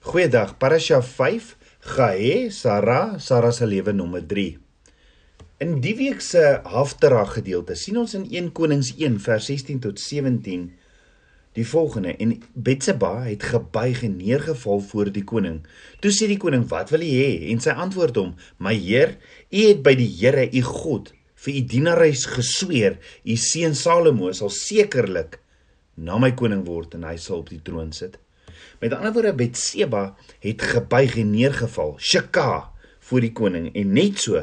Goeiedag, Parasha 5, Gae, Sara, Sara se lewe nommer 3. In die week se Haftara gedeelte sien ons in 1 Konings 1 vers 16 tot 17 die volgende en Betseba het gebuig en neergeval voor die koning. Toe sê die koning: "Wat wil u hê?" En sy antwoord hom: "My heer, u het by die Here, u God, vir u dienares gesweer, u seun Salomo sal sekerlik na my koning word en hy sal op die troon sit." Met ander woorde Betseba het gebuig en neergeval, shaka voor die koning. En net so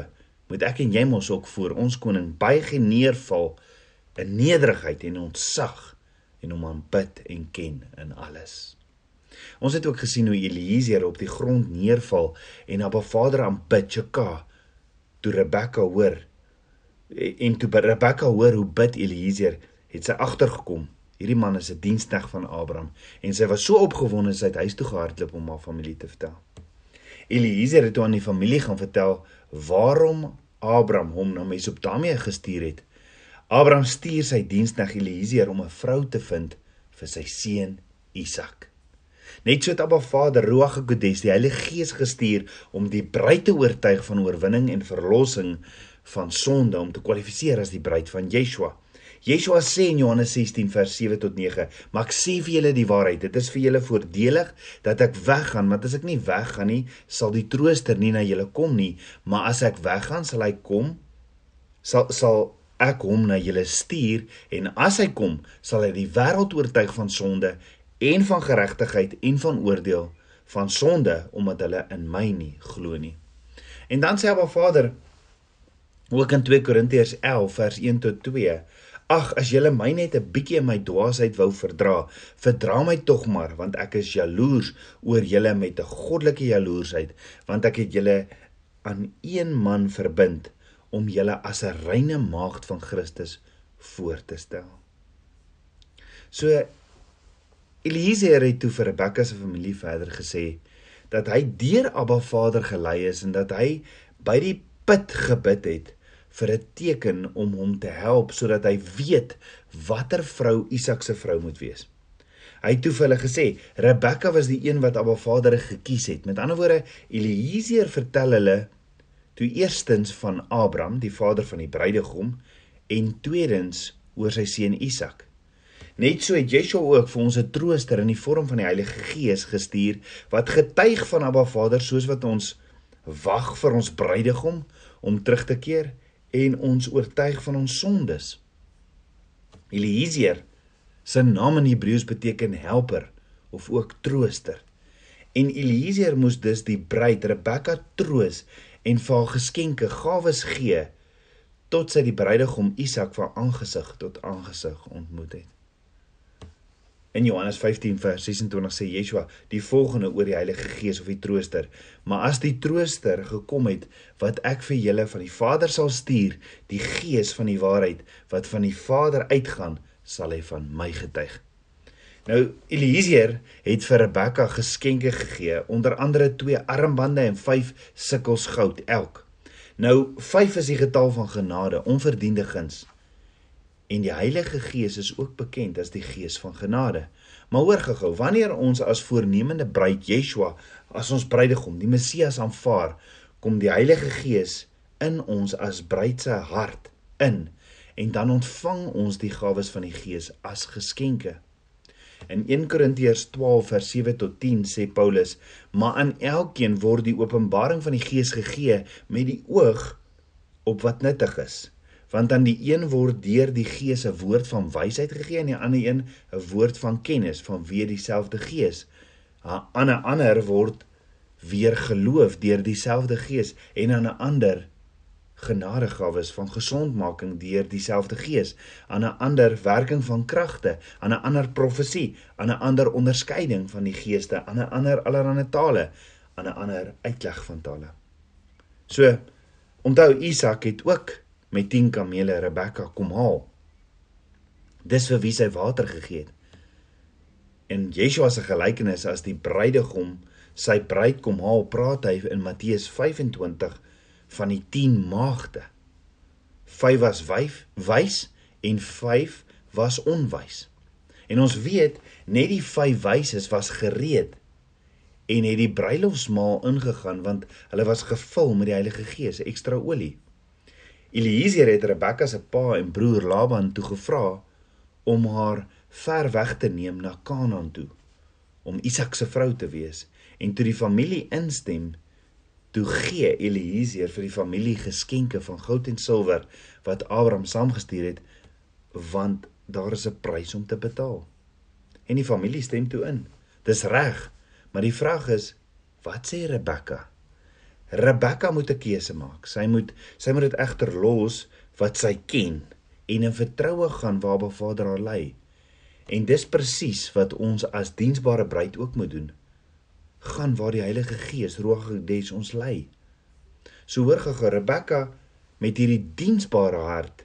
moet ek en jy mos ook voor ons koning buig en neerval in nederigheid en ontzag en hom aanbid en ken in alles. Ons het ook gesien hoe Eliezer op die grond neerval en Abba Vader aanbid, shaka toe Rebekka hoor en toe Rebekka hoor hoe bid Eliezer het sy agtergekom Hierdie man is 'n diensknegt van Abraham en sy was so opgewonde sy het huis toe gehardloop om haar familie te vertel. Eliezer het toe aan die familie gaan vertel waarom Abraham hom na Mesopotamië gestuur het. Abraham stuur sy diensknegt Eliezer om 'n vrou te vind vir sy seun Isak. Net so het Abba Vader Ruach HaKodes die Heilige Gees gestuur om die bruid te oortuig van oorwinning en verlossing van sonde om te kwalifiseer as die bruid van Yeshua. Yeshua sê in Johannes 16 vers 7 tot 9: "Maar ek sê vir julle die waarheid, dit is vir julle voordelig dat ek weggaan, want as ek nie weggaan nie, sal die Trooster nie na julle kom nie, maar as ek weggaan, sal hy kom, sal sal ek hom na julle stuur en as hy kom, sal hy die wêreld oortuig van sonde en van geregtigheid en van oordeel, van sonde omdat hulle in my nie glo nie." En dan sê Abba Vader ook in 2 Korintiërs 11 vers 1 tot 2 Ag, as julle my net 'n bietjie in my dwaasheid wou verdra, verdra my tog maar, want ek is jaloers oor julle met 'n goddelike jaloersheid, want ek het julle aan een man verbind om julle as 'n reine maagd van Christus voor te stel. So Eliezer het toe vir Rebekka se familie verder gesê dat hy deur Abba Vader gelei is en dat hy by die put gebid het vir 'n teken om hom te help sodat hy weet watter vrou Isak se vrou moet wees. Hy het toe vir hulle gesê, Rebekka was die een wat Abba Vader gekies het. Met ander woorde, Eliezer vertel hulle toe eerstens van Abraham, die vader van die bruidegom, en tweedens oor sy seun Isak. Net so het Yeshua ook vir ons 'n trooster in die vorm van die Heilige Gees gestuur wat getuig van Abba Vader soos wat ons wag vir ons bruidegom om terug te keer en ons oortuig van ons sondes. Eliezer se naam in Hebreëus beteken helper of ook trooster. En Eliezer moes dus die bruid Rebekka troos en vir haar geskenke gawes gee tot sy die bruidegom Isak van aangesig tot aangesig ontmoet het. In Johannes 15 vers 26 sê Yeshua die volgende oor die Heilige Gees of die Trooster: "Maar as die Trooster gekom het wat ek vir julle van die Vader sal stuur, die Gees van die waarheid wat van die Vader uitgaan, sal hy van my getuig." Nou Eliezer het vir Rebekka geskenke gegee, onder andere twee armbande en 5 sikkels goud elk. Nou 5 is die getal van genade, onverdiende guns. En die Heilige Gees is ook bekend as die Gees van genade. Maar hoor gou, wanneer ons as voornemende bruid Yeshua as ons bruidegom, die Messias aanvaar, kom die Heilige Gees in ons as bruid se hart in en dan ontvang ons die gawes van die Gees as geskenke. In 1 Korintiërs 12 vers 7 tot 10 sê Paulus: "Maar aan elkeen word die openbaring van die Gees gegee met die oog op wat nuttig is." Want aan die een word deur die Gees 'n woord van wysheid gegee en die ander een 'n woord van kennis van weer dieselfde Gees. Aan 'n ander word weer geloof deur dieselfde Gees en aan 'n ander genadegawes van gesondmaking deur dieselfde Gees, aan 'n ander werking van kragte, aan 'n ander profesie, aan 'n ander onderskeiding van die geeste, aan 'n ander allerlei tale, aan 'n ander uitleg van tale. So onthou Isak het ook met 10 kamele Rebekka kom haal. Dis vir wie sy water gegee het. In Yeshua se gelykenis as die bruidegom sy bruid kom haal, praat hy in Matteus 25 van die 10 maagde. 5 was wyf, wys en 5 was onwys. En ons weet net die 5 wyses was gereed en het die bruilofsmaal ingegaan want hulle was gevul met die Heilige Gees, ekstra olie. Eliezer het Rebekka se pa en broer Laban toe gevra om haar ver weg te neem na Kanaan toe om Isak se vrou te wees en toe die familie instem toe gee Eliezer vir die familie geskenke van goud en silwer wat Abraham saamgestuur het want daar is 'n prys om te betaal. En die familie stem toe in. Dis reg, maar die vraag is wat sê Rebekka? Rebekka moet 'n keuse maak. Sy moet sy moet dit egter los wat sy ken en in vertroue gaan waar Ba Vader haar lei. En dis presies wat ons as diensbare bruid ook moet doen. Gaan waar die Heilige Gees Ruach ons lei. So hoor gege Rebekka met hierdie diensbare hart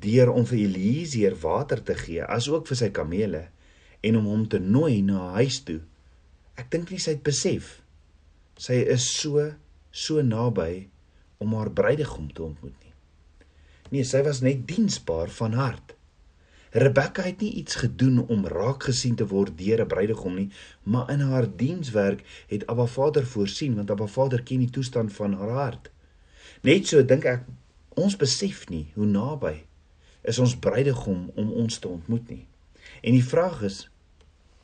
deur om vir Eliezer water te gee, asook vir sy kamele en om hom te nooi na huis toe. Ek dink nie sy het besef sy is so so naby om haar bruidegom te ontmoet nie. Nee, sy was net diensbaar van hart. Rebekka het nie iets gedoen om raak gesien te word deur 'n bruidegom nie, maar in haar dienswerk het Abba Vader voorsien want Abba Vader ken die toestand van haar hart. Net so dink ek ons besef nie hoe naby is ons bruidegom om ons te ontmoet nie. En die vraag is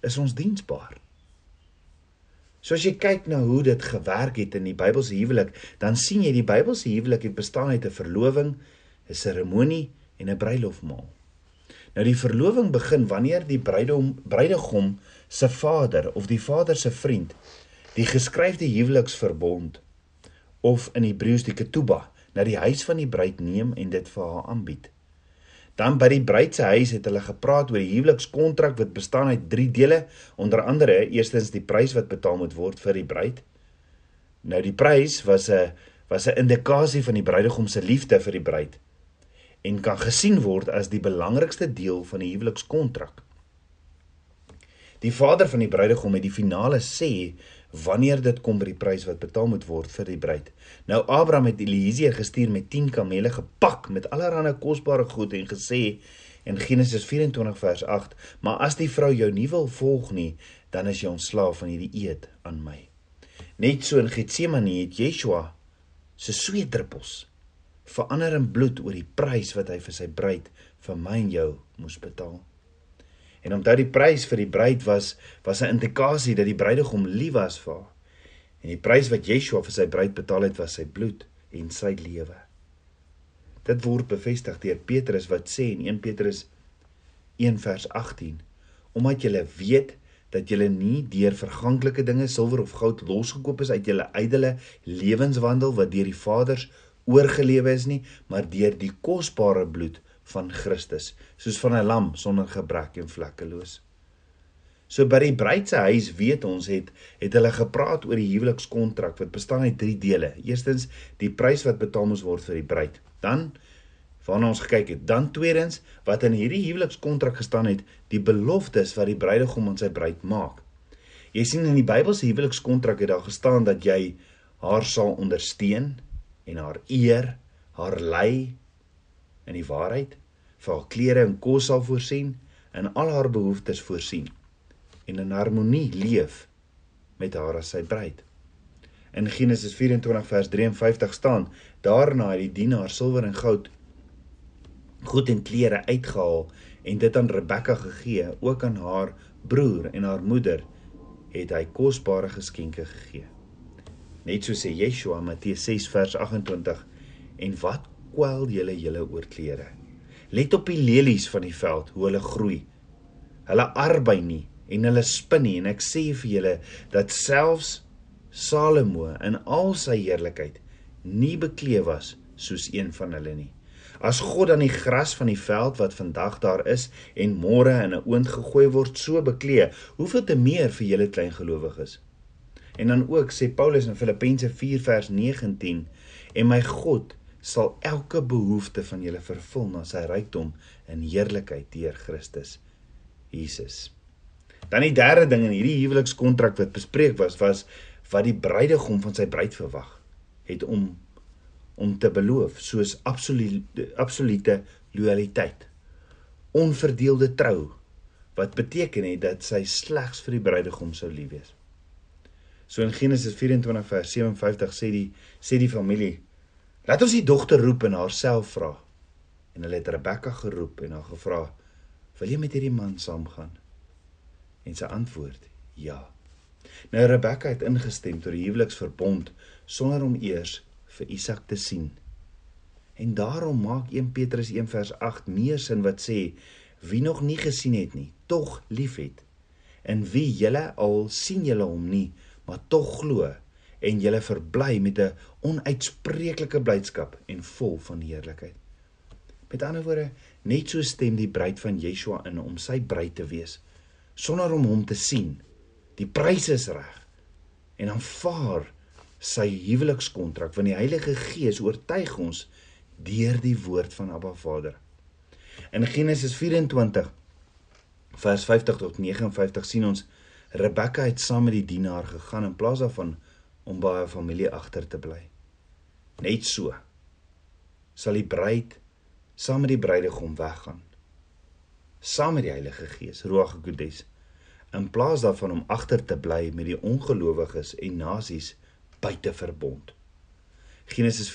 is ons diensbaar? So as jy kyk na hoe dit gewerk het in die Bybelse huwelik, dan sien jy die Bybelse huwelik het bestaan uit 'n verloving, 'n seremonie en 'n bruilofmaal. Nou die verloving begin wanneer die bruidegom bruidegom se vader of die vader se vriend die geskryfde huweliksverbond of in Hebreëus die ketubah na die huis van die bruid neem en dit vir haar aanbied. Dan by die bruid se huis het hulle gepraat oor die huwelikskontrak wat bestaan uit 3 dele, onder andere eerstens die prys wat betaal moet word vir die bruid. Nou die prys was 'n was 'n indikasie van die bruidegom se liefde vir die bruid en kan gesien word as die belangrikste deel van die huwelikskontrak. Die vader van die bruidegom het die finale sê wanneer dit kom by die prys wat betaal moet word vir die bruid. Nou Abraham het Eliezer gestuur met 10 kamele gepak met allerlei kosbare goed en gesê in Genesis 24 vers 8: "Maar as die vrou jou nie wil volg nie, dan is jy ontslaaf van hierdie eed aan my." Net so in Getsemane het Yeshua se sweetdruppels verander in bloed oor die prys wat hy vir sy bruid, vir my en jou moes betaal. En omdat die prys vir die bruid was, was 'n indikasie dat die bruidegom lief was vir haar. En die prys wat Yeshua vir sy bruid betaal het, was sy bloed en sy lewe. Dit word bevestig deur Petrus wat sê in 1 Petrus 1 vers 18: Omdat julle weet dat julle nie deur verganklike dinge, silwer of goud losgekoop is uit julle ydelle lewenswandel wat deur die Vaders oorgelewe is nie, maar deur die kosbare bloed van Christus, soos van 'n lam sonder gebrek en vlekkeloos. So by die bruid se huis weet ons het het hulle gepraat oor die huwelikskontrak wat bestaan uit 3 dele. Eerstens die prys wat betaal moes word vir die bruid. Dan waarna ons gekyk het, dan tweedens wat in hierdie huwelikskontrak gestaan het, die beloftes wat die bruidegom aan sy bruid maak. Jy sien in die Bybelse huwelikskontrak het daar gestaan dat jy haar sal ondersteun en haar eer, haar lei in die waarheid vir haar klere en kos sal voorsien en al haar behoeftes voorsien en in harmonie leef met haar as sy bruid. In Genesis 24 vers 53 staan: Daarna het die dienaar silwer en goud goed en klere uitgehaal en dit aan Rebekka gegee, ook aan haar broer en haar moeder het hy kosbare geskenke gegee. Net so sê Yeshua in Matteus 6 vers 28 en wat kwel julle julle oor klere. Let op die lelies van die veld, hoe hulle groei. Hulle arbei nie en hulle spin nie en ek sê vir julle dat selfs Salomo in al sy heerlikheid nie bekleed was soos een van hulle nie. As God dan die gras van die veld wat vandag daar is en môre in 'n oond gegooi word so bekleed, hoeveel te meer vir julle klein gelowiges. En dan ook sê Paulus in Filippense 4 vers 19 en my God sal elke behoefte van julle vervul na sy rykdom in heerlikheid deur Christus Jesus. Dan die derde ding in hierdie huwelikskontrak wat bespreek was was wat die bruidegom van sy bruid verwag het om om te beloof soos absolute absolute loyaliteit onverdeelde trou wat beteken het dat sy slegs vir die bruidegom sou lief wees. So in Genesis 24 vers 57 sê die sê die familie: "Laat ons die dogter roep en haarself vra." En hulle het Rebekka geroep en haar gevra: "Wil jy met hierdie man saamgaan?" En sy antwoord: "Ja." Nou Rebekka het ingestem tot die huweliksverbond sonder om eers vir Isak te sien. En daarom maak 1 Petrus 1 vers 8 meer sin wat sê wie nog nie gesien het nie, tog liefhet. En wie julle al sien julle hom nie, maar tog glo en julle verbly met 'n onuitspreeklike blydskap en vol van heerlikheid. Met ander woorde, net so stem die bruid van Yeshua in om sy bruid te wees sonder om hom te sien. Die prys is reg. En aanvaar sy huwelikskontrak want die Heilige Gees oortuig ons deur die woord van Abba Vader. In Genesis 24 vers 50 tot 59 sien ons Rebekka het saam met die dienaar gegaan in plaas daarvan om by haar familie agter te bly. Net so sal die bruid saam met die bruidegom weggaan. Saam met die Heilige Gees, Ruach HaKodes, in plaas daarvan om agter te bly met die ongelowiges en nasies buite verbond. Genesis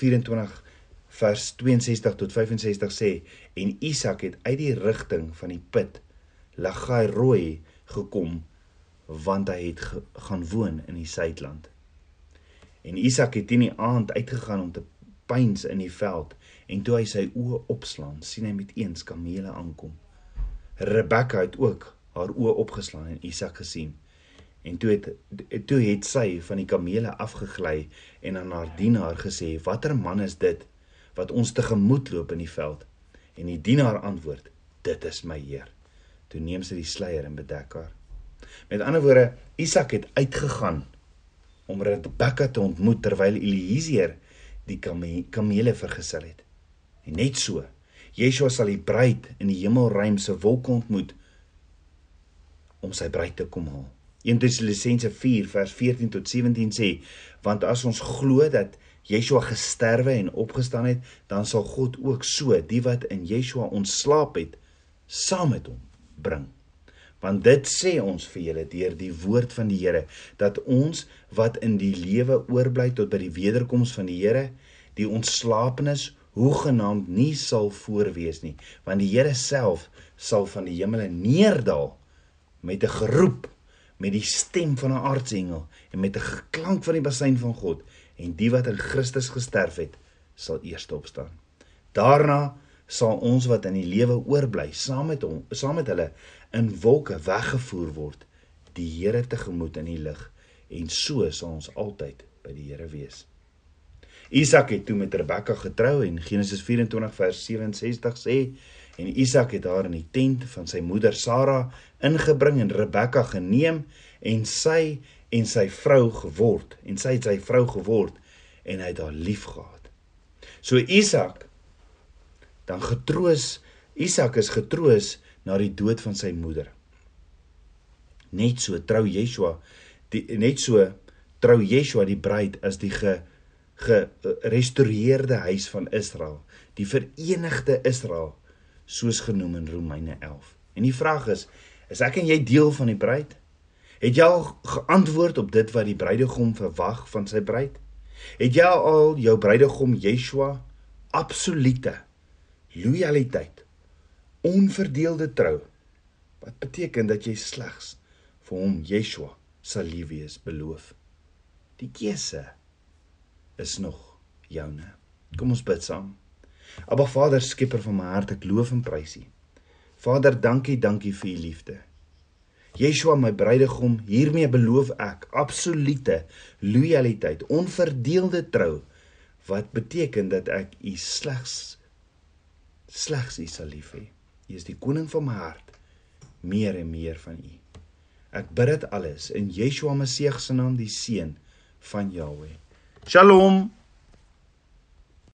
vers 62 tot 65 sê en Isak het uit die rigting van die put Lagai Rooi gekom want hy het ge gaan woon in die suidland. En Isak het in die aand uitgegaan om te pyns in die veld en toe hy sy oë opslaan, sien hy met eens kamele aankom. Rebekka het ook haar oë opgeslaan en Isak gesien. En toe het toe het sy van die kamele afgegly en aan haar dienaar gesê: "Watter man is dit?" wat ons tegemoet loop in die veld. En die dienaar antwoord: Dit is my Heer. Toe neem sy die sluier en bedek haar. Met ander woorde, Isak het uitgegaan om Rebekka te ontmoet terwyl Eliezer die kamele vergesel het. En net so, Yeshua sal die bruid in die hemelruim se wolke ontmoet om sy bruid te kom haal. 1 Tessalonisense 4 vers 14 tot 17 sê, want as ons glo dat Yeshua gesterwe en opgestaan het, dan sal God ook so die wat in Yeshua ontslaap het, saam met hom bring. Want dit sê ons vir julle deur die woord van die Here dat ons wat in die lewe oorbly tot by die wederkoms van die Here, die ontslaapenis hoegenaamd nie sal voorwees nie, want die Here self sal van die hemele neerdal met 'n geroep, met die stem van 'n aartsengel en met 'n geklank van die basuin van God en die wat in Christus gesterf het, sal eers opstaan. Daarna sal ons wat in die lewe oorbly, saam met hom, saam met hulle in wolke weggevoer word, die Here tegemoet in die lig en so sal ons altyd by die Here wees. Isak het toe met Rebekka getrou en Genesis 24 vers 67 sê en Isak het haar in die tent van sy moeder Sara ingebring en Rebekka geneem en sy en sy vrou geword en sy het sy vrou geword en hy het haar liefgehad. So Isak dan getroos Isak is getroos na die dood van sy moeder. Net so trou Yeshua die net so trou Yeshua die bruid as die ge gerestoreerde huis van Israel, die verenigde Israel soos genoem in Romeine 11. En die vraag is, is ek en jy deel van die bruid? Het jy al geantwoord op dit wat die bruidegom verwag van sy bruid? Het jy al jou bruidegom Yeshua absolute loyaliteit, onverdeelde trou wat beteken dat jy slegs vir hom Yeshua sal lief wees beloof? Die keuse is nog joune. Kom ons bid saam. Aba Vader, skieper van my hart, ek loof en prys U. Vader, dankie, dankie vir U liefde. Yeshua my bruidegom, hiermee beloof ek absolute lojaliteit, onverdeelde trou wat beteken dat ek u slegs slegs u sal lief hê. U is die koning van my hart, meer en meer van u. Ek bid dit alles in Yeshua Messie se naam, die seun van Jahweh. Shalom.